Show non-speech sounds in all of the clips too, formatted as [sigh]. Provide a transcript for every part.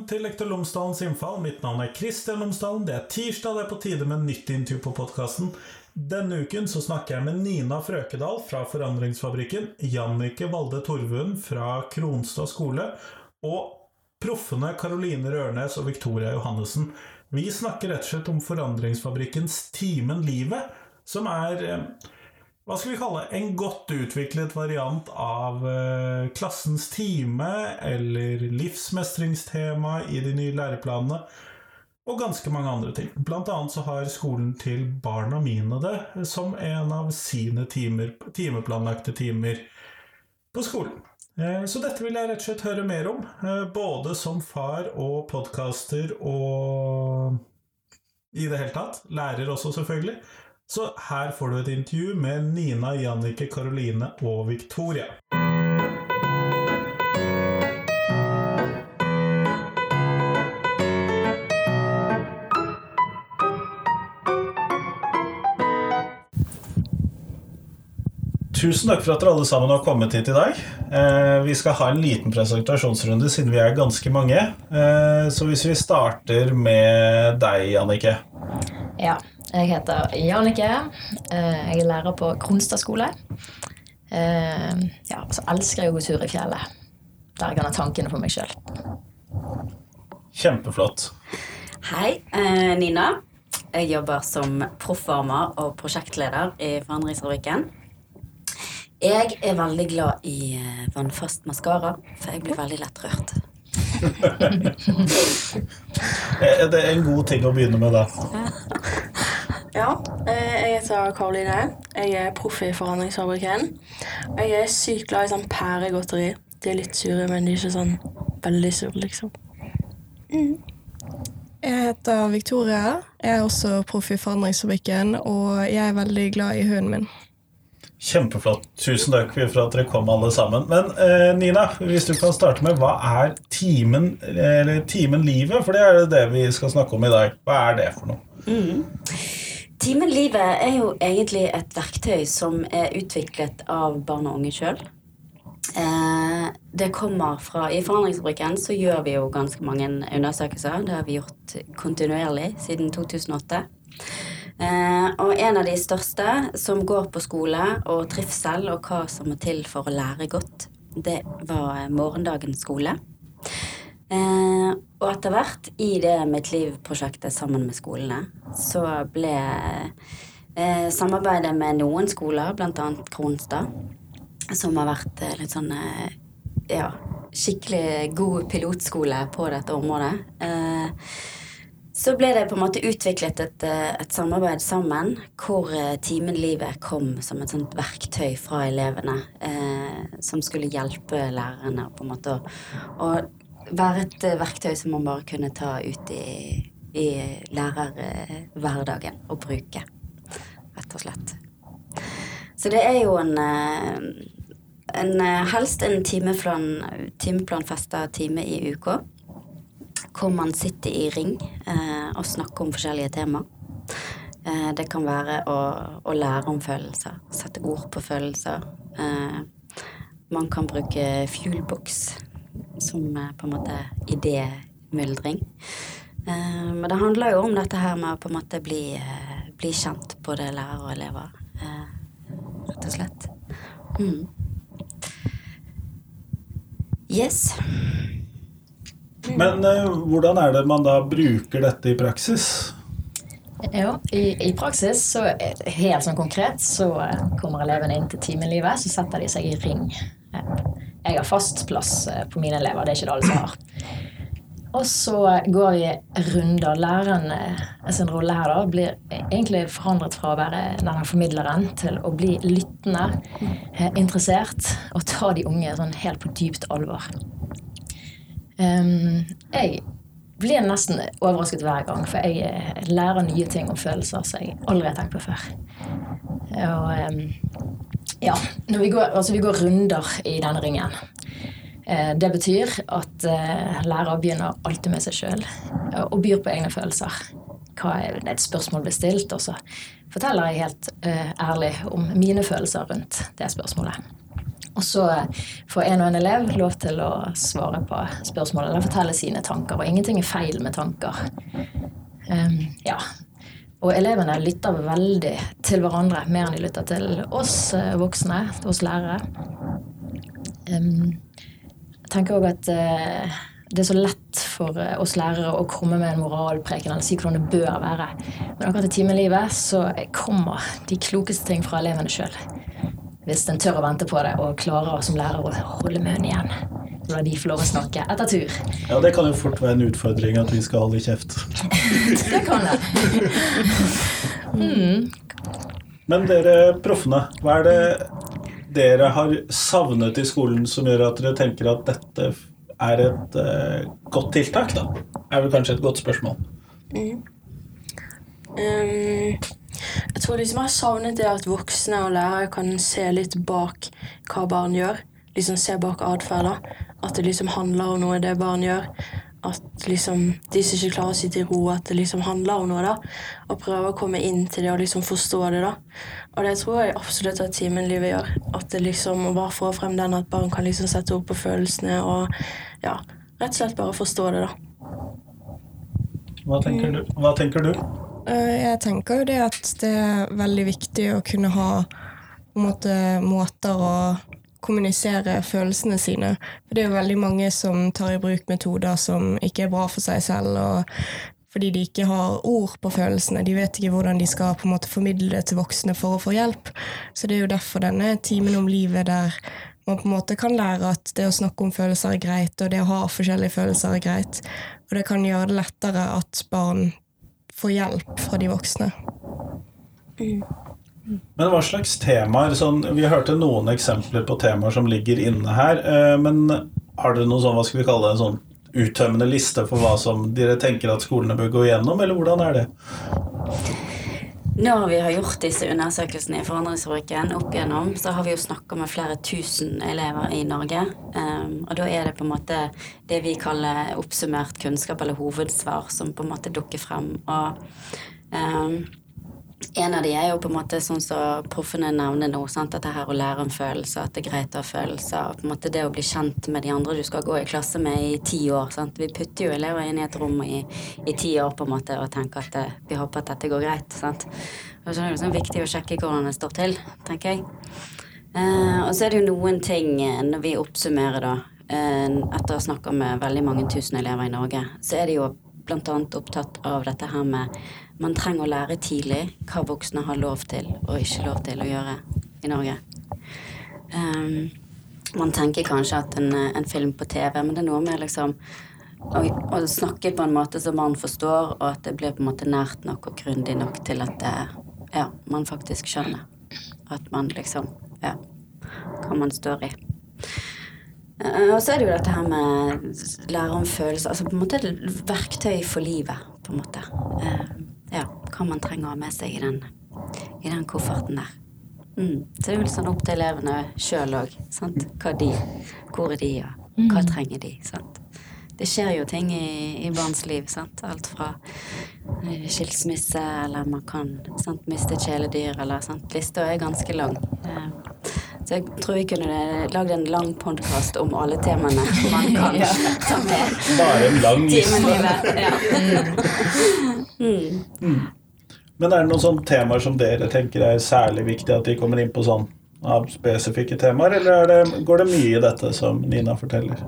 Velkommen til Lektor Lomsdalens innfall. Mitt navn er Kristian Lomsdalen. Det er tirsdag, det er på tide med nytt intervju på podkasten. Denne uken så snakker jeg med Nina Frøkedal fra Forandringsfabrikken, Jannike Valde Torvund fra Kronstad skole og proffene Karoline Rørnes og Victoria Johannessen. Vi snakker rett og slett om Forandringsfabrikkens Timen Livet, som er eh, hva skal vi kalle en godt utviklet variant av eh, klassens time eller livsmestringstema i de nye læreplanene, og ganske mange andre ting. Blant annet så har skolen til barna mine det som en av sine timer, timeplanlagte timer på skolen. Eh, så dette vil jeg rett og slett høre mer om, eh, både som far og podkaster og i det hele tatt. Lærer også, selvfølgelig. Så her får du et intervju med Nina, Jannike, Karoline og Victoria. Tusen takk for at dere alle sammen har kommet hit i dag. Eh, vi skal ha en liten presentasjonsrunde siden vi er ganske mange. Eh, så hvis vi starter med deg, Jannike. Ja. Jeg heter Jannicke. Eh, jeg er lærer på Kronstad skole. Eh, ja, så elsker jeg å gå tur i fjellet. Der jeg kan ha tankene for meg sjøl. Kjempeflott. Hei, eh, Nina. Jeg jobber som proffvarmer og prosjektleder i Forandringsfabrikken. Jeg er veldig glad i vannfast maskara, for jeg blir veldig lett rørt. [laughs] det er en god ting å begynne med, da. Ja, eh, jeg heter Karoline. Jeg er proff i Forandringsfabrikken. Jeg er sykt glad i sånn pæregodteri. De er litt sure, men de er ikke sånn veldig sure, liksom. Mm. Jeg heter Victoria. Jeg er også proff i Forandringsfabrikken, og jeg er veldig glad i hunden min. Kjempeflott. Tusen takk for at dere kom, alle sammen. Men eh, Nina, hvis du kan starte med hva er timen, eller timen livet? For det er det vi skal snakke om i dag. Hva er det for noe? Mm. Timen Livet er jo egentlig et verktøy som er utviklet av barn og unge sjøl. Eh, det kommer fra I Forandringsfabrikken så gjør vi jo ganske mange undersøkelser. Det har vi gjort kontinuerlig siden 2008. Eh, og en av de største som går på skole og trivsel og hva som må til for å lære godt, det var Morgendagens skole. Eh, og etter hvert, i det Mitt Liv-prosjektet sammen med skolene, så ble eh, samarbeidet med noen skoler, bl.a. Kronstad, som har vært eh, litt sånn eh, ja, skikkelig god pilotskole på dette området. Eh, så ble det på en måte utviklet et, eh, et samarbeid sammen hvor Timen Livet kom som et sånt verktøy fra elevene som skulle hjelpe lærerne på en måte å være et eh, verktøy som man bare kunne ta ut i, i lærerhverdagen og bruke, rett og slett. Så det er jo en, eh, en eh, helst en timeplan, timeplanfesta time i uka. Hvor man sitter i ring eh, og snakker om forskjellige tema. Eh, det kan være å, å, lære om følelser, sette ord på følelser. Eh, man kan bruke fuelbox som eh, på en måte idémyldring. Eh, men det handler jo om dette her med å på en måte bli, eh, bli kjent, både lærer og elever, rett og slett. Mm. Yes. Men hvordan er det man da bruker dette i praksis? Ja, i, i, praksis, så helt sånn konkret, så kommer elevene inn til timelivet. Så setter de seg i ring jeg har fast plass eh, på mine elever. Det er ikke det alle som har. Og så går vi runder. Læreren eh, sin rolle her da blir egentlig forandret fra å være denne formidleren til å bli lyttende, eh, interessert og ta de unge sånn helt på dypt alvor. Um, jeg blir nesten overrasket hver gang, for jeg lærer nye ting om følelser som jeg aldri har tenkt på før. Og um, ja, vi går, altså vi går runder i denne ringen. Eh, det betyr at eh, lærer begynner alltid med seg sjøl og byr på egne følelser. Hva er et spørsmål blir stilt, og så forteller jeg helt ærlig om mine følelser rundt det spørsmålet. Og så får en og en elev lov til å svare på spørsmålet eller fortelle sine tanker. Og ingenting er feil med tanker. Um, ja. Og elevene lytter veldig til hverandre, mer enn de lytter til oss eh, voksne, oss lærere. Jeg tenker òg at uh, det er så lett for eh, oss lærere å komme med en moralpreken eller si hvordan det bør være. Men akkurat i timelivet så kommer de klokeste ting fra elevene sjøl. Hvis en tør å vente på det og klarer som lærer å holde munnen igjen. La de få lov å snakke etter tur. Ja, det kan jo fort være en utfordring at vi skal holde kjeft. [laughs] det kan det. Mm. Men dere proffene, hva er det dere har savnet i skolen som gjør at dere tenker at dette er et uh, godt tiltak, da? Er vel kanskje et godt spørsmål. Mm. Um, jeg tror liksom jeg har savnet det at voksne og lærere kan se litt bak hva barn gjør. Liksom se bak atferd. At det liksom handler om noe det barn gjør. At liksom de som ikke klarer å sitte i ro, at det liksom handler om noe. da Og prøve å komme inn til det og liksom forstå det. da Og det tror jeg absolutt at timenlivet gjør. At det liksom å bare få frem den at barn kan liksom sette ord på følelsene og ja, rett og slett bare forstå det, da. Hva tenker du? Hva tenker du? Eh, jeg tenker jo det at det er veldig viktig å kunne ha på en måte, måter å kommunisere følelsene sine. For det er jo veldig mange som tar i bruk metoder som ikke er bra for seg selv, fordi de ikke har ord på følelsene. De vet ikke hvordan de skal på en måte formidle det til voksne for å få hjelp. Så det er jo derfor denne timen om livet der man på en måte kan lære at det å snakke om følelser er greit, og det å ha forskjellige følelser er greit. Og det kan gjøre det lettere at barn får hjelp fra de voksne. Mm. Men hva slags temaer sånn, Vi hørte noen eksempler på temaer som ligger inne her. Eh, men har dere noen sånn, hva skal vi kalle det, en sånn uttømmende liste for hva som dere tenker at skolene bør gå igjennom, eller hvordan er det? Når vi har gjort disse undersøkelsene i Forandringsfabrikken opp igjennom, så har vi jo snakka med flere tusen elever i Norge. Um, og da er det på en måte det vi kaller oppsummert kunnskap, eller hovedsvar, som på en måte dukker frem. Og um, en av de er jo på en måte sånn som proffene nevner nå. Sant? Dette her å lære om følelser, at det er greit å ha følelser. på en måte Det å bli kjent med de andre du skal gå i klasse med i ti år. Sant? Vi putter jo elever inn i et rom i, i ti år på en måte og tenker at det, eh, vi håper at dette går greit. Sant? Og så er det sånn viktig å sjekke hvordan det står til, tenker jeg. Eh, og så er det jo noen ting eh, når vi oppsummerer, da, eh, etter å ha snakka med veldig mange tusen elever i Norge, så er de jo bl.a. opptatt av dette her med man trenger å lære tidlig hva voksne har lov til og ikke lov til å gjøre i Norge. Um, man tenker kanskje at en, en, film på TV, men det er noe med liksom å, å, snakke på en måte som man forstår, og at det blir på en måte nært nok og grundig nok til at det, ja, man faktisk skjønner. At man liksom Ja, hva man står i. Uh, og så er det jo dette her med lære om følelser. Altså på en måte verktøy for livet, på en måte. Ja, hva man trenger å ha med seg i den, i den kofferten der. Mm. Så det er vel sånn opp til elevene sjøl òg. Hvor er de, og hva mm. trenger de? sant? Det skjer jo ting i, i barns liv. sant? Alt fra eh, skilsmisse, eller man kan sant? miste et kjæledyr, eller sant? Lista er ganske lang. Eh, så jeg tror vi kunne lagd en lang podkast om alle temaene man kan [laughs] ja. ta med. Bare en lang liste. Ja. Mm. Mm. Men er det noen sånne temaer som dere tenker er særlig viktig at de kommer inn på sånn av spesifikke temaer, eller det, går det mye i dette som Nina forteller?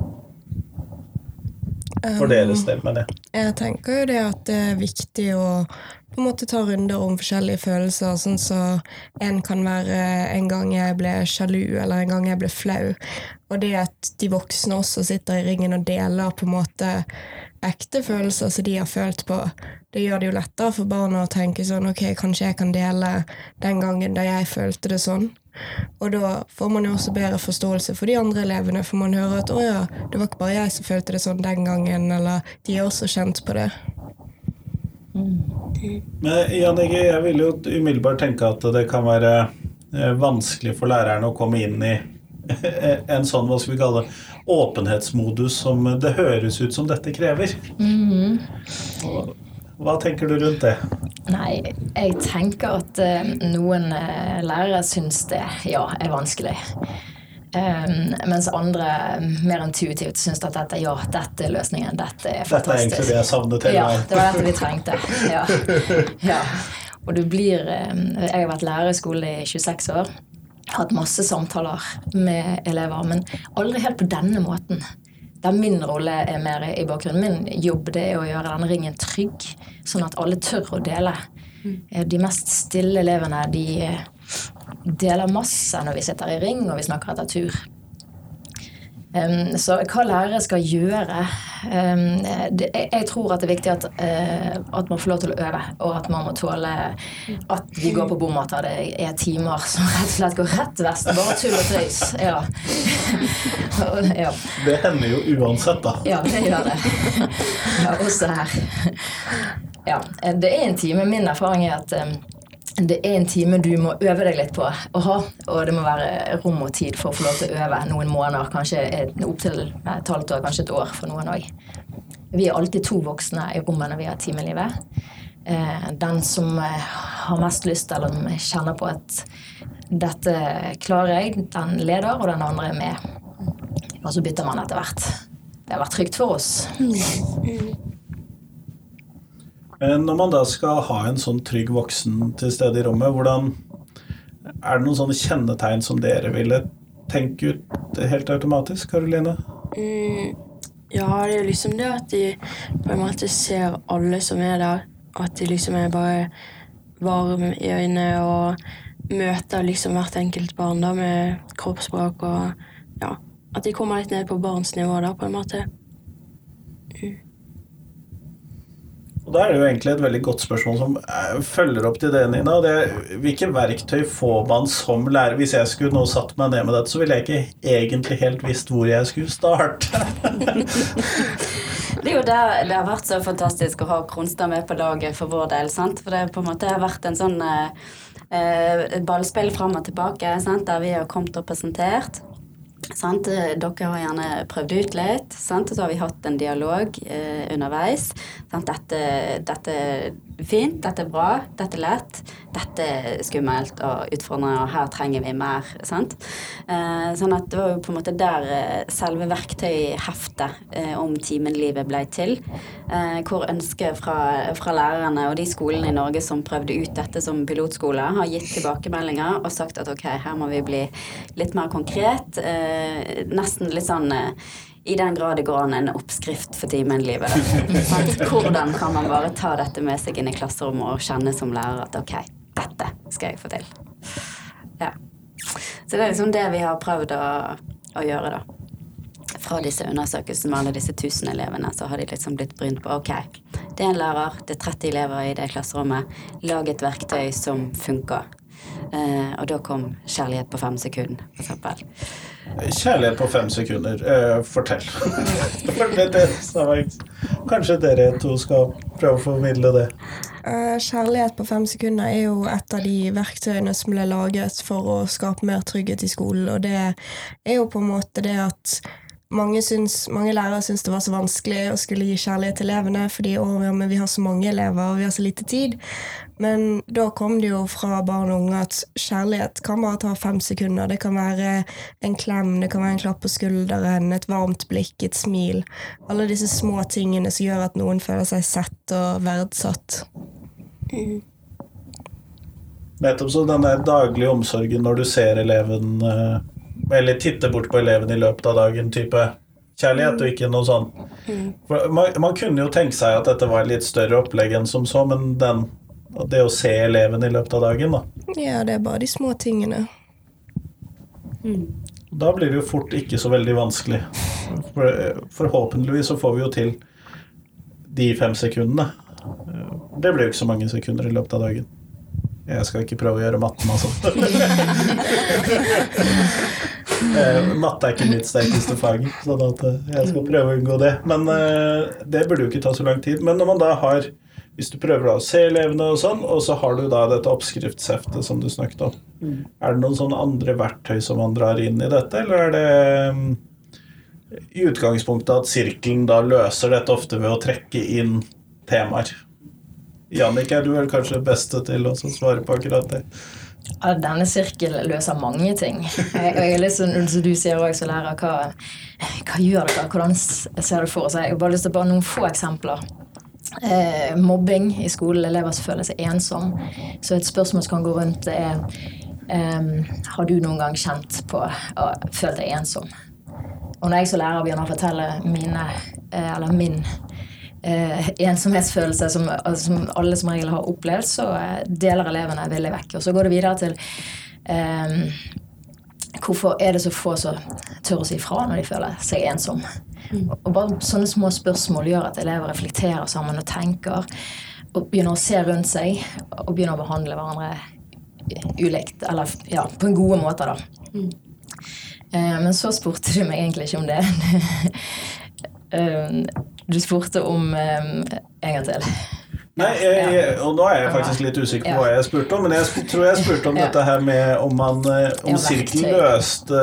For deres del, mener jeg. Jeg tenker jo det at det er viktig å på en måte ta runder om forskjellige følelser. Sånn så en kan være en gang jeg ble sjalu, eller en gang jeg ble flau. Og det at de voksne også sitter i ringen og deler på en måte ekte følelser som de har følt på, det gjør det jo lettere for barna å tenke sånn ok, kanskje jeg kan dele den gangen da jeg følte det sånn. Og da får man jo også bedre forståelse for de andre elevene, for man hører at å ja, det var ikke bare jeg som følte det sånn den gangen, eller de har også kjent på det. Men Jan Inge, jeg vil jo umiddelbart tenke at det kan være eh, vanskelig for lærerne å komme inn i [laughs] en sånn, hva skal vi kalle det, åpenhetsmodus som det høres ut som dette krever. Mm. Hva tenker du rundt det? Nei, jeg tenker at uh, noen uh, lærere syns det ja, er vanskelig. Um, mens andre mer intuitivt syns at dette, ja, dette er løsningen. Dette er fantastisk. Dette er egentlig det jeg savnet hele Ja, veien. det var dette vi trengte. Ja. ja. Og du blir um, Jeg har vært lærer i skole i 26 år. Hatt masse samtaler med elever, men aldri helt på denne måten. Der min rolle er mer i bakgrunnen. Min jobb det er å gjøre denne ringen trygg, sånn at alle tør å dele. Eh, De mest stille elevene de eh, deler masse når vi sitter i ring og vi snakker etter tur. Um, så hva lærere skal gjøre um, det, jeg, tror at det er viktig at, uh, at man får lov til å øve, og at man må tåle at vi går på bom, at det er timer som rett og slett går rett vest. Bare tull og tøys. Ja. [laughs] Ja. Det hender jo uansett, da. Ja, det gjør det. Ja, også her. Ja, det er en time. Min erfaring er at um, det er en time du må øve deg litt på å ha, og det må være rom og tid for å få lov til å øve noen måneder, kanskje opptil et halvt år, kanskje et år for noen òg. Vi er alltid to voksne i rommet når vi har Timelivet. Eh, Den som eh, har mest lyst, eller som kjenner på at dette klarer jeg, den leder, og den andre er med. Og så bytter man etter hvert. Det har vært trygt for oss. Men Når man da skal ha en sånn trygg voksen til stede i rommet, hvordan er det noen sånne kjennetegn som dere ville tenke ut helt automatisk, Karoline? Mm, ja, det er liksom det at de på en måte ser alle som er der. At de liksom er bare varme i øynene og møter liksom hvert enkelt barn da med kroppsspråk og ja. At de kommer litt ned på barns nivå da, på en måte. Og Da er det jo egentlig et veldig godt spørsmål som eh, følger opp til det, Nina. Det, hvilke verktøy får man som lærer? Hvis jeg skulle nå satt meg ned med dette, så ville jeg ikke egentlig helt visst hvor jeg skulle starte. [laughs] Det er jo der det har vært så fantastisk å ha Kronstad med på laget for vår del. sant? For det på en måte har vært en sånn eh, eh, ballspill fram og tilbake sant? der vi har kommet og presentert. Sant? Eh, Dere har gjerne prøvd ut litt, sant? og så har vi hatt en dialog eh, underveis. Dette, dette er fint, dette er bra, dette er lett, dette er skummelt og utfordrende, og her trenger vi mer. Sant? Eh, sånn at det var jo på en måte der eh, selve verktøyheftet eh, om timenlivet ble til. Eh, hvor ønsket fra, fra lærerne og de skolene i Norge som prøvde ut dette som pilotskole, har gitt tilbakemeldinger og sagt at ok, her må vi bli litt mer konkret. Eh, nesten litt sånn eh, i den grad det går an en oppskrift for timen-livet. [laughs] Hvordan kan man bare ta dette med seg inn i klasserommet og kjenne som lærer at ok, dette skal jeg få til. Ja. Så det er liksom det vi har prøvd å, å gjøre, da. Fra disse undersøkelsene med alle disse tusen elevene, så har de liksom blitt brynt på ok, det er en lærer, det er 30 elever i det klasserommet, lag et verktøy som funker. Eh, og da kom kjærlighet på fem sekunder, eksempel. Kjærlighet på fem sekunder. Eh, fortell. [laughs] Kanskje dere to skal prøve å formidle det. Eh, Kjærlighet på fem sekunder er jo et av de verktøyene som ble laget for å skape mer trygghet i skolen. Og det er jo på en måte det at mange, syns, mange lærere syns det var så vanskelig å skulle gi kjærlighet til elevene fordi å, ja, men vi har så mange elever og vi har så lite tid. Men da kom det jo fra barn og unge at kjærlighet kan bare ta fem sekunder. Det kan være en klem, det kan være en klapp på skulderen, et varmt blikk, et smil. Alle disse små tingene som gjør at noen føler seg sett og verdsatt. Nettopp så den der daglige omsorgen når du ser eleven eh, Eller titter bort på eleven i løpet av dagen, type kjærlighet, og ikke noe sånn. Man, man kunne jo tenke seg at dette var et litt større opplegg enn som så, men den, det å se elevene i løpet av dagen, da. Ja, det er bare de små tingene. Da blir det jo fort ikke så veldig vanskelig. For, forhåpentligvis så får vi jo til de fem sekundene. Det blir jo ikke så mange sekunder i løpet av dagen. Jeg skal ikke prøve å gjøre matten, altså. [laughs] Eh, Matte er ikke mitt sterkeste fag, sånn at eh, jeg skal prøve å unngå det. Men eh, det burde jo ikke ta så lang tid. Men når man da har Hvis du prøver da å se elevene og sånn, og så har du da dette oppskriftsheftet som du snakket om, er det noen sånne andre verktøy som man drar inn i dette, eller er det mm, i utgangspunktet at sirkelen da løser dette ofte ved å trekke inn temaer? Jannik, er du vel kanskje beste til å svare på akkurat det? Ja, denne sirkelen løser mange ting. Jeg, jeg er litt sånn, som du sier også, som lærer, hva, hva gjør dere? Hvordan ser du for seg? Jeg har bare lyst til bare noen få eksempler. Eh, mobbing i skolen, elever som føler seg ensom. Så et spørsmål som kan gå rundt, er eh, Har du noen gang kjent på å føle deg ensom? Og når jeg som lærer begynner å fortelle mine, eh, eller min eh, ensomhetsfølelse som, altså, som alle som regel har opplevd, så eh, deler elevene villig vekk. Og så går det videre til eh, hvorfor er det så få som tør å si fra når de føler seg ensom? Og bare sånne små spørsmål gjør at elever reflekterer sammen og tenker. Og begynner å se rundt seg og begynner å behandle hverandre ulikt. Eller ja, på en gode måter, da. Eh, Men så spurte du meg egentlig ikke om det. [laughs] Eh, Du spurte om eh, En gang til. Nei, jeg, jeg, og nå er jeg faktisk litt usikker på hva jeg spurte om, men jeg tror jeg spurte om dette her med om man eh, om sirkelen løste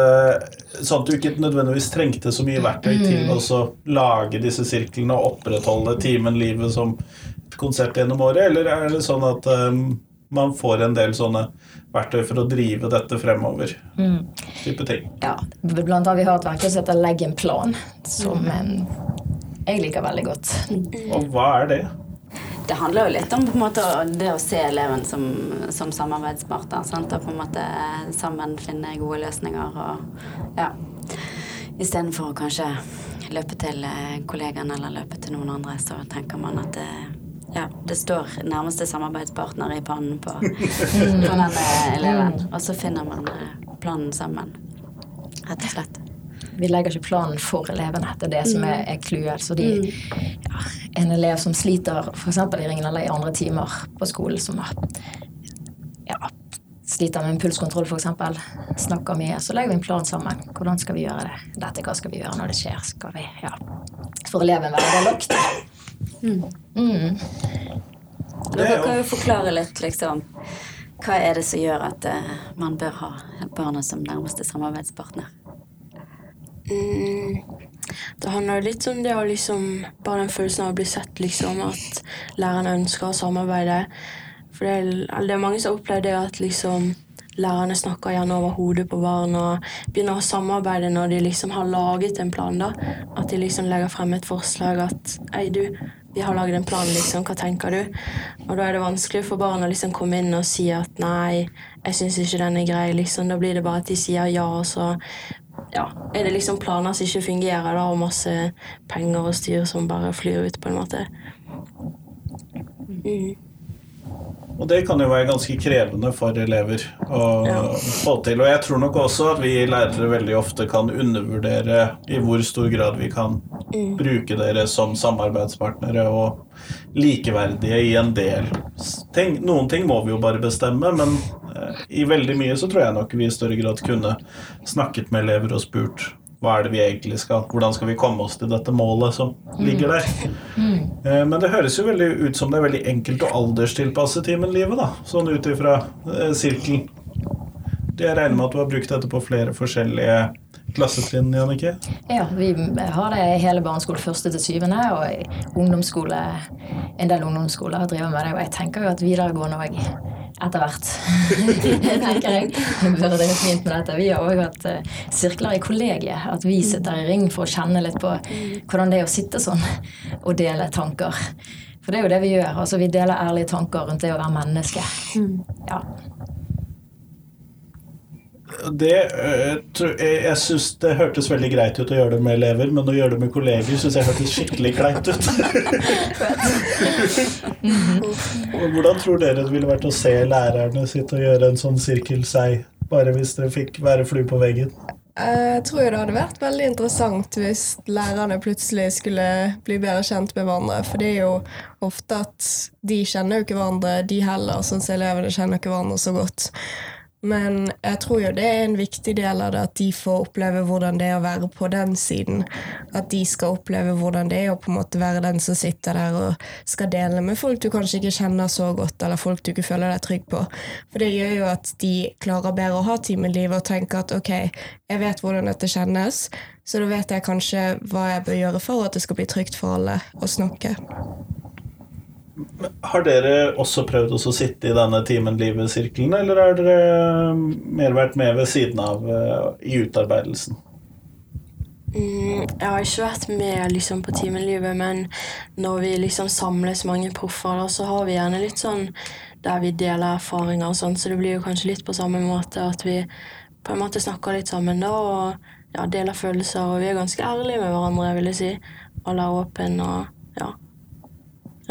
Sånn at du ikke nødvendigvis trengte så mye verktøy Mm. til å lage disse sirklene og opprettholde timen livet som konsept gjennom året, eller er det sånn at um, man får en del sånne verktøy for å drive dette fremover? Mm. Type ting. Ja, blant annet vi har et verktøy som heter Legg en plan, som en, jeg liker veldig godt. Og hva er det? Det handler jo litt om måte det å se eleven som, som samarbeidspartner. Sant? Og på en måte sammen finne gode løsninger og ja. Istedenfor å kanskje løpe til eh, kollegaen eller løpe til noen andre, så tenker man at det, ja, det står nærmeste samarbeidspartner i pannen på, på denne eleven. Og så finner man eh, planen sammen, rett og slett. Vi legger ikke planen for elevene. Det er det som er, er clouet. Så de, ja, en elev som sliter f.eks. i ringen eller i andre timer på skolen, som har, ja, sliter med impulskontroll f.eks., snakker mye, så legger vi en plan sammen. Hvordan skal vi gjøre det? Dette hva skal vi gjøre når det skjer? Skal vi, ja. For eleven være lagt. Mm. Dere kan jo forklare litt, liksom. Hva er det som gjør at eh, man bør ha barna som nærmeste samarbeidspartner? Mm, det handler litt om det å liksom Bare den følelsen av å bli sett, liksom. At lærerne ønsker å samarbeide. For det er, det er mange som har opplevd det at liksom lærerne snakker gjerne over hodet på barn og begynner å samarbeide når de liksom har laget en plan. da. At de liksom legger frem et forslag at Ei, du, vi har laget en plan, liksom. Hva tenker du? Og da er det vanskelig for barn å liksom komme inn og si at nei, jeg syns ikke den er grei. liksom. Da blir det bare at de sier ja, og så ja, er det liksom planer som ikke fungerer, da, og masse penger og styr som bare flyr ut, på en måte. Mm. Og det kan jo være ganske krevende for elever å Ja. få til. Og jeg tror nok også at vi lærere veldig ofte kan undervurdere i hvor stor grad vi kan bruke dere som samarbeidspartnere og likeverdige i en del ting. Noen ting må vi jo bare bestemme, men eh, i veldig mye så tror jeg nok vi i større grad kunne snakket med elever og spurt hva er det vi egentlig skal Hvordan skal vi komme oss til dette målet som ligger der? Eh, Men det høres jo veldig ut som det er veldig enkelt å alderstilpasse timenlivet, da. Sånn ut ifra eh, sirkelen. Jeg regner med at du har brukt dette på flere forskjellige klassetrinn, Jannicke? Ja, vi har det i hele barneskolen første til syvende, og ungdomsskole, en del ungdomsskoler driver med det, og jeg tenker jo at videregående òg etter hvert. [laughs] tenker jeg. Burde det fint med dette. Vi har òg hatt eh, sirkler i kollegiet. At vi sitter i ring for å kjenne litt på hvordan det er å sitte sånn og dele tanker. For det er jo det vi gjør. altså Vi deler ærlige tanker rundt det å være menneske. Ja. Det, eh, jeg jeg syns det hørtes veldig greit ut å gjøre det med elever, men å gjøre det med kolleger syns jeg hørtes skikkelig kleint ut. [laughs] Hvordan tror dere det ville vært å se lærerne sitte og gjøre en sånn sirkel seg, bare hvis dere fikk være flue på veggen? Jeg tror det hadde vært veldig interessant hvis lærerne plutselig skulle bli bedre kjent med hverandre. For det er jo ofte at de kjenner jo ikke hverandre, de heller, sånn som elevene kjenner ikke hverandre så godt. Men jeg tror jo det er en viktig del av det at de får oppleve hvordan det er å være på den siden. At de skal oppleve hvordan det er å på en måte være den som sitter der og skal dele med folk du kanskje ikke kjenner så godt, eller folk du ikke føler deg trygg på. For det gjør jo at de klarer bedre å ha livet og tenke at ok, jeg vet hvordan dette kjennes, så da vet jeg kanskje hva jeg bør gjøre for at det skal bli trygt for alle å snakke. Har dere også prøvd å sitte i denne Timen Livet-sirkelen, eller har dere mer vært med ved siden av uh, i utarbeidelsen? Mm, jeg har ikke vært med liksom, på Timenlivet, men når vi liksom samles mange proffer, så har vi gjerne litt sånn der vi deler erfaringer og sånn, så det blir jo kanskje litt på samme måte at vi på en måte snakker litt sammen da, og ja, deler følelser, og vi er ganske ærlige med hverandre, vil jeg si. Alle er åpne og ja.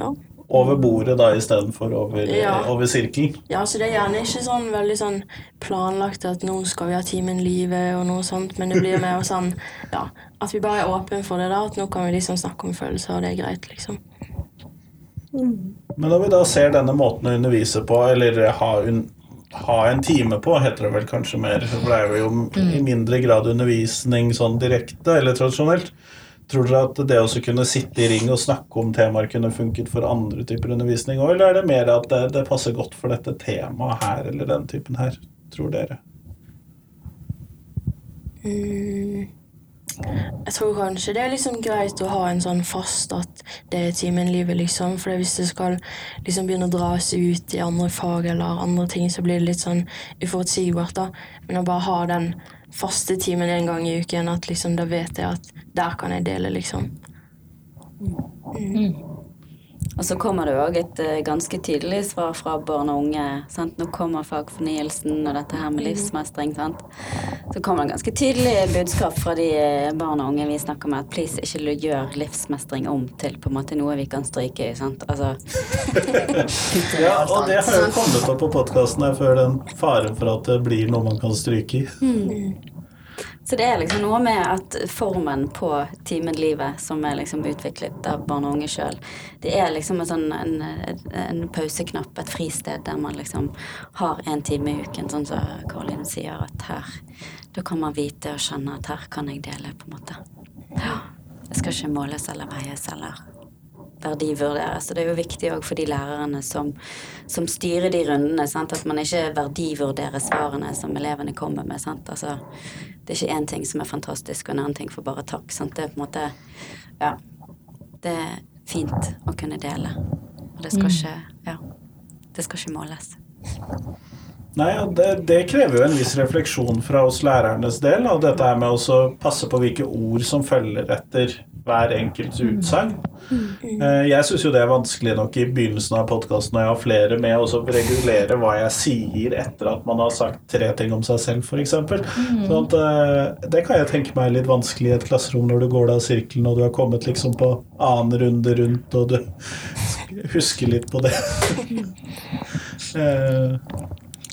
ja over bordet da istedenfor over, ja. over sirkelen. Ja, så det er gjerne ikke sånn veldig sånn planlagt at nå skal vi ha Timen Livet og noe sånt, men det blir mer sånn ja, at vi bare er åpne for det, da. At nå kan vi liksom snakke om følelser, og det er greit, liksom. Men når vi da ser denne måten å undervise på, eller ha, un ha en time på, heter det vel kanskje mer, for det er jo i mindre grad undervisning sånn direkte eller tradisjonelt. Tror dere at det å kunne sitte i ring og snakke om temaer kunne funket for andre typer undervisning òg, eller er det mer at det, det, passer godt for dette temaet her eller den typen her, tror dere? Mm. Jeg tror kanskje det er liksom greit å ha en sånn fast at det er timen-livet, liksom. For hvis det skal liksom begynne å dras ut i andre fag eller andre ting, så blir det litt sånn uforutsigbart, da. Men å bare ha den faste timen en gang i uken, at liksom da vet jeg at der kan jeg dele, liksom. Mm. Og så kommer det òg et uh, ganske tydelig svar fra barn og unge. Sant? Nå kommer fagfornyelsen og dette her med mm. livsmestring. Sant? Så kommer det ganske tydelig budskap fra de uh, barn og unge vi snakker med, at please, ikke gjør livsmestring om til på en måte noe vi kan stryke i. Sant? Altså [laughs] Ja, og det har jo kommet opp på podkasten her før, den faren for at det blir noe man kan stryke i. Mm. Så det er liksom noe med at formen på Timen Livet, som er liksom utviklet av barn og unge sjøl, det er liksom en, sånn, en, en, pauseknapp, et fristed, der man liksom har en time i uken, sånn som Karoline sier, at her Da kan man vite og skjønne at her kan jeg dele, på en måte. Ja. Det skal ikke måles eller veies eller verdivurderes. Så det er jo viktig òg for de lærerne som, som styrer de rundene, sant? at man ikke verdivurderer svarene som elevene kommer med. Sant? Altså, det er ikke én ting som er fantastisk, og en annen ting får bare takk. Sant? Det er på en måte Ja. Det er fint å kunne dele. Og det skal mm. ikke Ja. Det skal ikke måles. Nei, det, det, krever jo en viss refleksjon fra oss lærernes del. Og dette her med å passe på hvilke ord som følger etter hver enkelts utsagn. Eh, jeg syns jo det er vanskelig nok i begynnelsen av podkasten når jeg har flere med, å regulere hva jeg sier etter at man har sagt tre ting om seg selv, f.eks. Sånn at eh, det kan jeg tenke meg er litt vanskelig i et klasserom når du går av sirkelen og du har kommet liksom på annen runde rundt og du [laughs] husker litt på det. [laughs]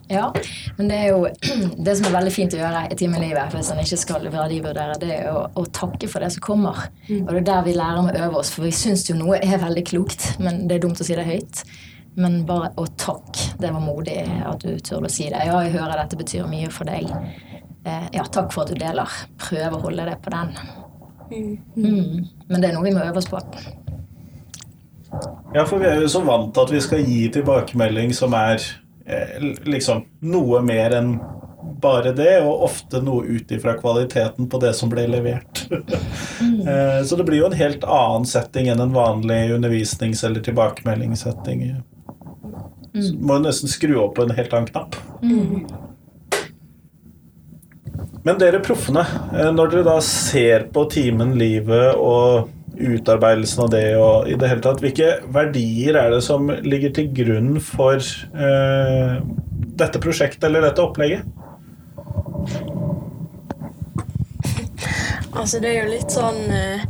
Ja, men det er jo [clears throat] det som er veldig fint å gjøre i timelivet hvis en ikke skal verdivurdere, det er å, å, takke for det som kommer. Mm. Og det er der vi lærer om å øve oss, for vi syns jo noe er veldig klokt, men det er dumt å si det høyt. Men bare å takke. Det var modig at du turte å si det. Ja, jeg hører dette betyr mye for deg. Eh, ja, takk for at du deler. Prøv å holde det på den. Mm. Mm. Men det er noe vi må øve oss på. Ja, for vi er jo så vant til at vi skal gi tilbakemelding som er liksom noe mer enn bare det, og ofte noe ut ifra kvaliteten på det som ble levert. [laughs] mm. Så det blir jo en helt annen setting enn en vanlig undervisnings- eller tilbakemeldingssetting. Mm. Så må jo nesten skru opp på en helt annen knapp. Mm. Men dere proffene, eh, når dere da ser på timen Livet og utarbeidelsen av det og i det hele tatt. Hvilke verdier er det som ligger til grunn for eh, dette prosjektet eller dette opplegget? Altså, det er jo litt sånn eh,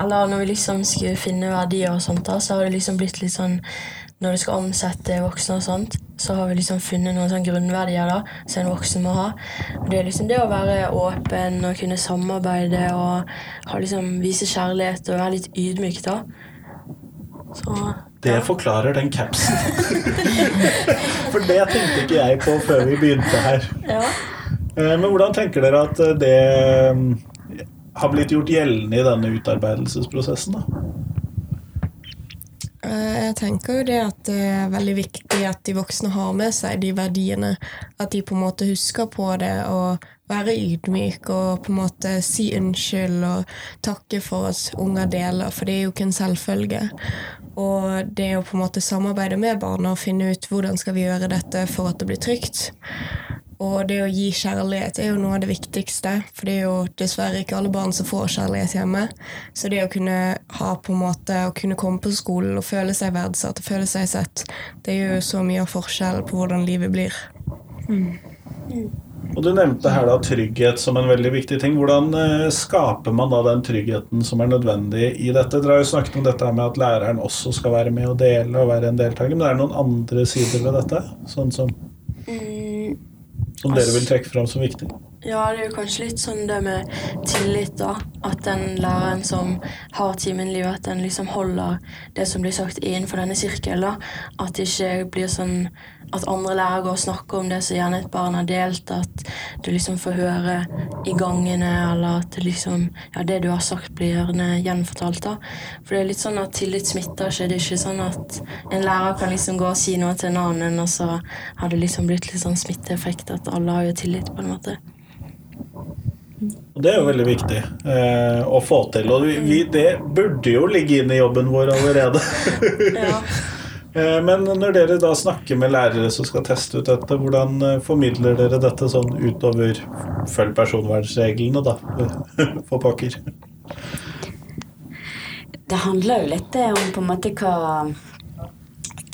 Eller når vi liksom skulle finne verdier og sånt, da, så har det liksom blitt litt sånn Når du skal omsette voksne og sånt, så har vi liksom funnet noen sånn grunnverdier da, som en voksen må ha. Det er liksom det å være åpen og kunne samarbeide og liksom, vise kjærlighet og være litt ydmyk. da. Så, det forklarer den capsen. [laughs] For det tenkte ikke jeg på før vi begynte her. Ja. Eh, men hvordan tenker dere at det mm, har blitt gjort gjeldende i denne utarbeidelsesprosessen? da? Eh, jeg tenker jo det at det er veldig viktig at de voksne har med seg de verdiene. At de på en måte husker på det og være ydmyk og på en måte si unnskyld og takke for at unger deler, for det er jo ikke en selvfølge. Og det å på en måte samarbeide med barna og finne ut hvordan skal vi gjøre dette for at det blir trygt. Og det å gi kjærlighet er jo noe av det viktigste, for det er jo dessverre ikke alle barn som får kjærlighet hjemme. Så det å kunne ha på en måte, å kunne komme på skolen og føle seg verdsatt og føle seg sett, det gjør jo så mye av forskjellen på hvordan livet blir. Og Du nevnte her da trygghet som en veldig viktig ting. Hvordan eh, skaper man da den tryggheten som er nødvendig i dette? Dere har jo snakket om dette med at læreren også skal være med og dele og være en deltaker. Men det er noen andre sider ved dette sånn som, Mm, som dere vil trekke fram som viktig? Ja, det er jo kanskje litt sånn det med tillit, da. At den læreren som har timen-livet, at den liksom holder det som blir sagt innenfor denne sirkelen. At det ikke blir sånn at andre lærere går og snakker om det som gjerne et barn har delt. At du liksom får høre i gangene, eller at det liksom Ja, det du har sagt, blir gjerne gjenfortalt, da. For det er litt sånn at tillit smitter ikke. Det er ikke sånn at en lærer kan liksom gå og si noe til en annen, og så har det liksom blitt litt sånn smitteeffekt at alle har jo tillit, på en måte. Og Det er jo veldig viktig eh, å få til. Og vi, det burde jo ligge inn i jobben vår allerede. Ja. [laughs] Eh, Men når dere da snakker med lærere som skal teste ut dette, hvordan eh, formidler dere dette sånn utover følg personvernreglene, da? [laughs] For pokker. Det handler jo litt om på en måte hva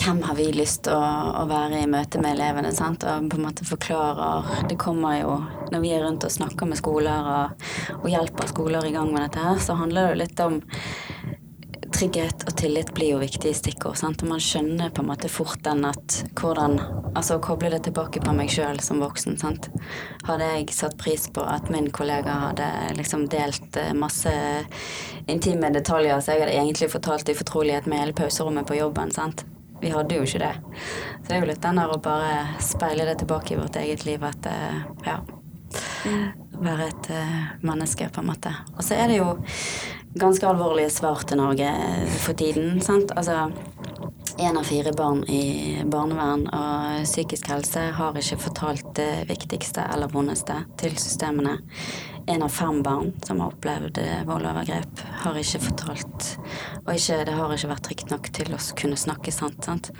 Hvem har vi lyst til å, å være i møte med elevene? sant? Og på en måte forklarer Det kommer jo Når vi er rundt og snakker med skoler og, og hjelper skoler i gang med dette her, så handler det jo litt om Trygghet og tillit blir jo viktige stikkord. sant? Og man skjønner på en måte fort den at hvordan Altså å koble det tilbake på meg sjøl som voksen. sant? Hadde jeg satt pris på at min kollega hadde liksom delt eh, masse intime detaljer som jeg hadde egentlig fortalt i fortrolighet med hele pauserommet på jobben. sant? Vi hadde jo ikke det. Så det er jo litt den der å bare speile det tilbake i vårt eget liv at eh, ja. Være et eh, menneske, på en måte. Og så er det jo ganske alvorlige svar til Norge eh, for tiden. sant? Altså én av fire barn i barnevern og psykisk helse har ikke fortalt det viktigste eller vondeste til systemene. En av fem barn som har opplevd eh, vold og overgrep, har ikke fortalt Og ikke, det har ikke vært trygt nok til å kunne snakke sant. sant?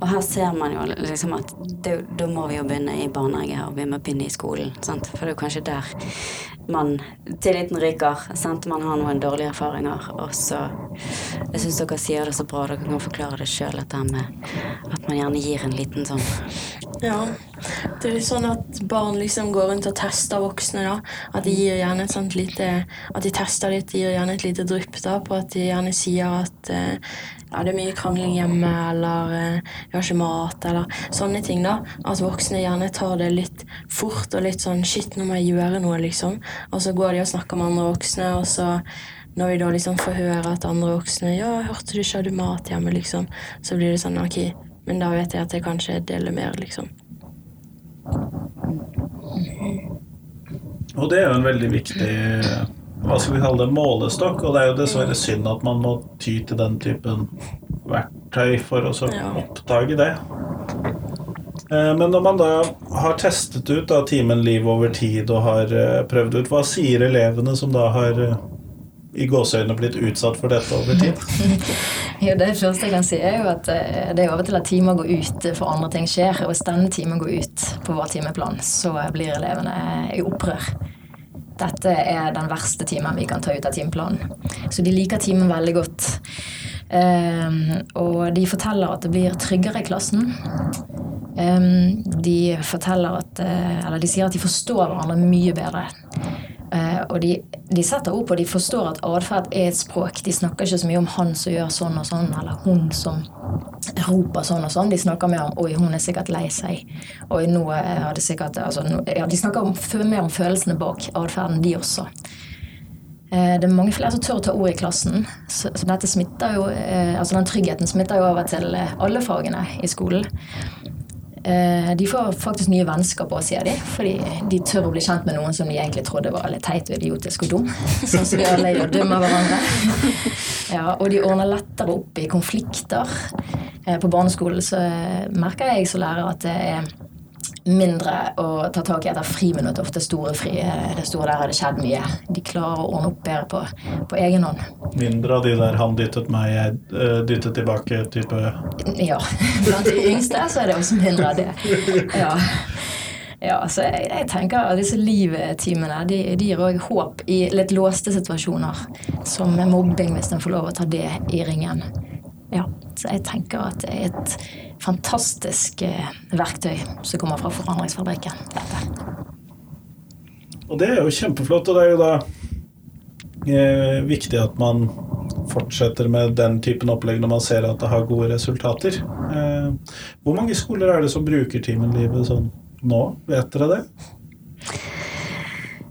Og her ser man jo liksom at det, da må vi jo begynne i barnehage, og vi må begynne i skolen. sant? For det er jo kanskje der man tilliten ryker. sant? Man har noen dårlige erfaringer, og så Jeg syns dere sier det så bra, dere kan forklare det sjøl, dette med at man gjerne gir en liten sånn Ja. Det er sånn at barn liksom går rundt og tester voksne. da. At de gir gjerne et sånt lite At de tester litt, de gir gjerne et lite drypp da, på at de gjerne sier at eh, ja, det er mye krangling hjemme, eller eh, vi har ikke mat, eller sånne ting. da. At voksne gjerne tar det litt fort og litt sånn Shit, nå må jeg gjøre noe, liksom. Og så går de og snakker med andre voksne, og så når vi da liksom får høre at andre voksne Ja, hørte du ikke hadde mat hjemme, liksom. Så blir det sånn Ok, men da vet jeg at jeg kanskje deler mer, liksom. Og det er jo en veldig viktig hva skal vi kalle det, målestokk. Og det er jo dessverre synd at man må ty til den typen verktøy for å så Ja. oppdage det. Eh, Men når man da har testet ut da, timen liv over tid og har eh, prøvd ut, hva sier elevene som da har eh, i gåseøynene blitt utsatt for dette over tid? [laughs] Jo, det første jeg kan si, er jo at eh, det er over til at timer går ut for andre ting skjer. Og hvis denne timen går ut på vår timeplan, så blir elevene i opprør. Dette er den verste timen vi kan ta ut av timeplanen. Så de liker timen veldig godt. Ehm, og de forteller at det blir tryggere i klassen. Ehm, de forteller at eh, Eller de sier at de forstår hverandre mye bedre. Eh, og de, de setter ord på de forstår at atferd er et språk. De snakker ikke så mye om han som gjør sånn og sånn, eller hun som roper sånn og sånn. De snakker mer om 'oi, hun er sikkert lei seg'. Oi, nå er det sikkert altså, ja, De snakker om, mer om følelsene bak atferden, de også. Eh, Det er mange flere som tør å ta ord i klassen. Så, så dette smitter jo, eh, altså den tryggheten smitter jo over til eh, alle fagene i skolen. Eh, De får faktisk nye vennskap òg, sier de. Fordi de tør å bli kjent med noen som de egentlig trodde var litt teit og idiotisk og dum. Sånn som vi alle gjør dømmer hverandre. [laughs] Ja, og de ordner lettere opp i konflikter. Eh, På barneskolen så eh, merker jeg som lærer at det er mindre å ta tak i etter friminutt. Ofte store fri. eh, Det store der har det skjedd mye. De klarer å ordne opp bedre på, på egen hånd. Mindre av de der 'han dyttet meg, jeg eh, dyttet tilbake'-type Ja. [laughs] Blant de yngste så er det også mindre av det. Ja. Ja, så jeg, jeg tenker at disse livtimene de, de gir òg håp i litt låste situasjoner. Som mobbing, hvis en får lov å ta det i ringen. Ja, så jeg tenker at det er et fantastisk eh, verktøy som kommer fra Forandringsfabrikken. Dette. Og det er jo kjempeflott, og det er jo da eh, viktig at man fortsetter med den typen opplegg når man ser at det har gode resultater. Eh, hvor mange skoler er det som bruker Timen-livet sånn nå? Vet dere det?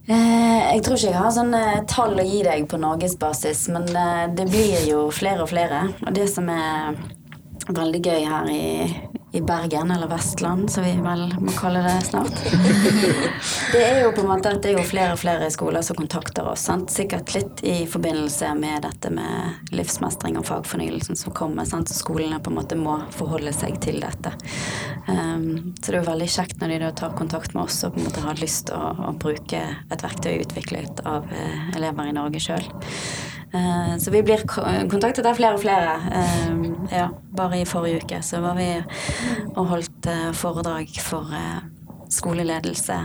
Eh, jeg tror ikke jeg har sånne tall å gi deg på norgesbasis, men eh, det blir jo flere og flere. Og det som er veldig gøy her i, i Bergen, eller Vestland, som vi vel må kalle det snart, [laughs] det er jo på en måte at det er jo flere og flere skoler som kontakter oss. Sant? Sikkert litt i forbindelse med dette med livsmestring og fagfornyelsen som kommer. Sant? Så skolene på en måte må forholde seg til dette. Um, så det er jo veldig kjekt når de da tar kontakt med oss og på en måte har lyst til å, å bruke et verktøy utviklet av uh, elever i Norge sjøl. Eh, så vi blir kontaktet av flere og flere. Eh, ja, bare i forrige uke så var vi og holdt eh, foredrag for skoleledelse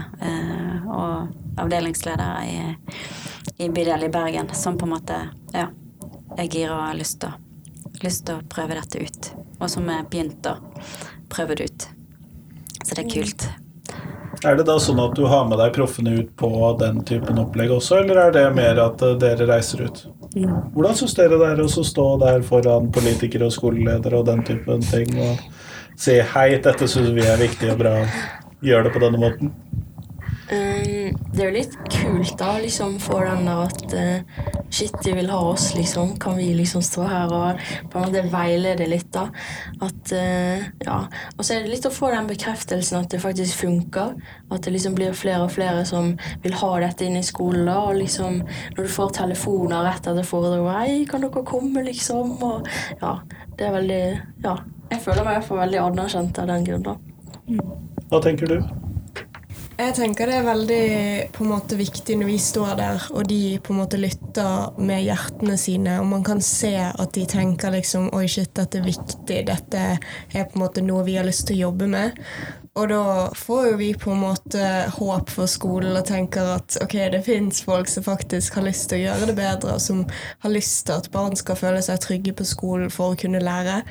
og avdelingsledere i, i bydel i Bergen, som på en måte ja, er gira og har lyst til lyst til å prøve dette ut. Og som har begynt å prøve det ut. Så det er kult. Er det da sånn at du har med deg proffene ut på den typen opplegg også, eller er det mer at eh, dere reiser ut? Hvordan syns dere det er å stå der foran politikere og skoleledere og den typen ting og si hei, dette syns vi er viktig og bra, gjør det på denne måten? Um, det er jo litt kult da, liksom få den der at uh, shit, de vil ha oss, liksom. Kan vi liksom stå her og på en måte veilede litt, da? At uh, Ja. Og så er det litt å få den bekreftelsen at det faktisk funker. At det liksom blir flere og flere som vil ha dette inn i skolen, da. Og liksom når du får telefoner rett etter foredraget 'Hei, kan dere komme?' liksom. Og ja, det er veldig Ja. Jeg føler meg i hvert fall veldig anerkjent av den grunn, da. Hva tenker du? Jeg tenker det er veldig på en måte viktig når vi står der, og de på en måte lytter med hjertene sine, og man kan se at de tenker liksom Oi, shit, dette er viktig. Dette er på en måte noe vi har lyst til å jobbe med. Og da får jo vi på en måte håp for skolen og tenker at ok, det fins folk som faktisk har lyst til å gjøre det bedre, og som har lyst til at barn skal føle seg trygge på skolen for å kunne lære.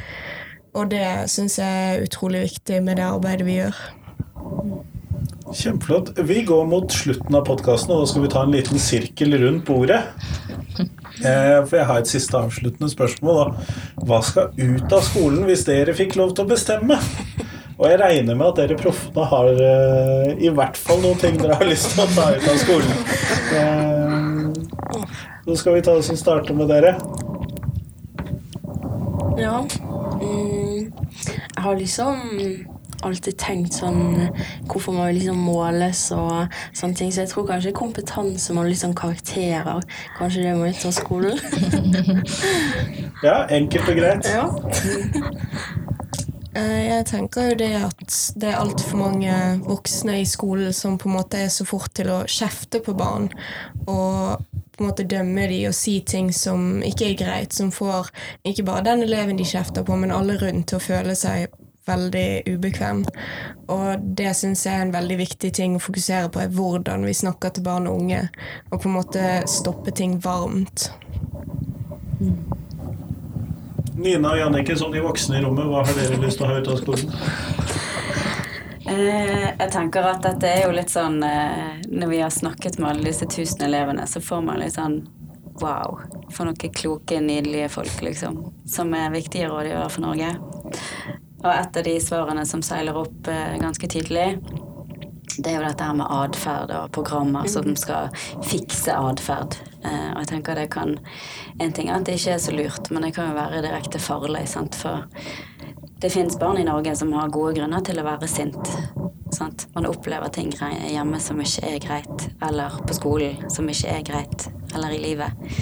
Og det syns jeg er utrolig viktig med det arbeidet vi gjør. Kjempeflott. Vi går mot slutten av podkasten, og da skal vi ta en liten sirkel rundt bordet. Eh, for jeg har et siste avsluttende spørsmål. Da. Hva skal ut av skolen hvis dere fikk lov til å bestemme? Og jeg regner med at dere proffene har uh, i hvert fall noen ting dere har lyst til å ta ut av skolen. Eh, så skal vi ta det som starter med dere. Ja. Mm, jeg har liksom alltid tenkt sånn Hvorfor må vi liksom måles og sånne ting. Så jeg tror kanskje kompetanse må liksom karakterer. Kanskje det må ut av skolen. [laughs] Ja, enkelt og greit. ja. [laughs] Eh, Jeg tenker jo det at det er altfor mange voksne i skolen som på en måte er så fort til å kjefte på barn og på en måte dømme de og si ting som ikke er greit, som får ikke bare den eleven de kjefter på, men alle rundt til å føle seg veldig ubekvem. Og det syns jeg er en veldig viktig ting å fokusere på, er hvordan vi snakker til barn og unge, og på en måte stoppe ting varmt. Nina og Jannicke, som de voksne i rommet, hva har dere lyst til å ha ut av skolen? Eh, jeg tenker at dette er jo litt sånn eh, Når vi har snakket med alle disse tusen elevene, så får man litt sånn Wow. For noen kloke, nydelige folk, liksom. Som er viktige rådgivere for Norge. Og et av de svarene som seiler opp eh, ganske tydelig, det er jo dette her med atferd og programmer som skal fikse atferd. Eh, og jeg tenker det kan En ting er at det ikke er så lurt, men det kan jo være direkte farlig. Sant? For det fins barn i Norge som har gode grunner til å være sint. Sant? Man opplever ting hjemme som ikke er greit, eller på skolen som ikke er greit, eller i livet.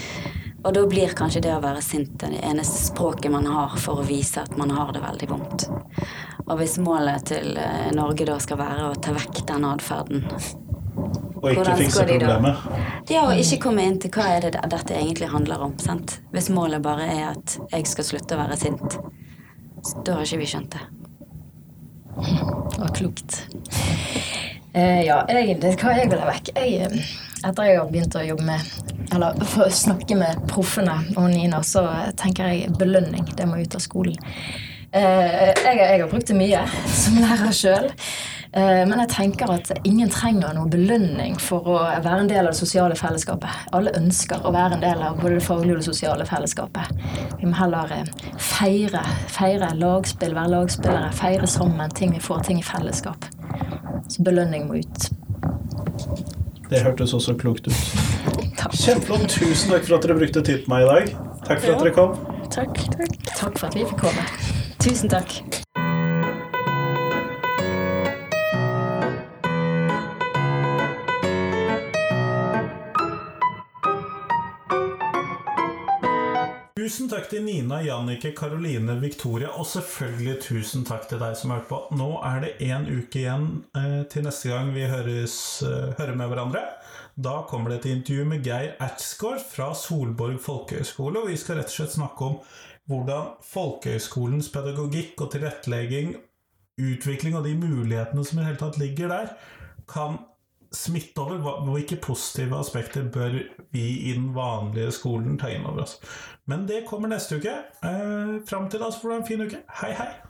Og da blir kanskje det å være sint det eneste språket man har for å vise at man har det veldig vondt. Og hvis målet til eh, Norge da skal være å ta vekk den atferden Og ikke fikse problemet. Ja, og ikke komme inn til hva er det dette egentlig handler om. sant? Hvis målet bare er at jeg skal slutte å være sint, da har ikke vi skjønt det. Det var klokt. Eh, ja, egentlig hva jeg vil ha vekk jeg, eh, Etter jeg har begynt å jobbe med Eller snakke med proffene og Nina, så tenker jeg belønning. Det må ut av skolen. Eh, jeg, jeg har brukt det mye som lærer sjøl. Eh, men jeg tenker at ingen trenger noe belønning for å være en del av det sosiale fellesskapet. Alle ønsker å være en del av både det faglige og det sosiale fellesskapet. Vi må heller eh, feire, feire lagspill, være lagspillere, feire sammen ting vi får, ting i fellesskap. Så belønning må ut. Det hørtes også klokt ut. [laughs] Kjempeflott. Tusen takk for at dere brukte tid på meg i dag. Takk for at dere kom. Takk. takk. Takk for at vi fikk komme. Tusen takk. Til Nina, Jannicke, Karoline, Victoria, og selvfølgelig tusen takk til deg som har hørt på. Nå er det én uke igjen eh, til neste gang vi høres, eh, hører med hverandre. Da kommer det et intervju med Geir Ertsgaard fra Solborg folkehøgskole, vi skal rett og slett snakke om hvordan folkehøgskolens pedagogikk og tilrettelegging, utvikling og de mulighetene som i det hele tatt ligger der, kan smitte over. Hvilke positive aspekter bør vi i den vanlige skolen ta inn over oss? Men det kommer neste uke. Eh, fram til da så får du ha en fin uke. Hei, hei!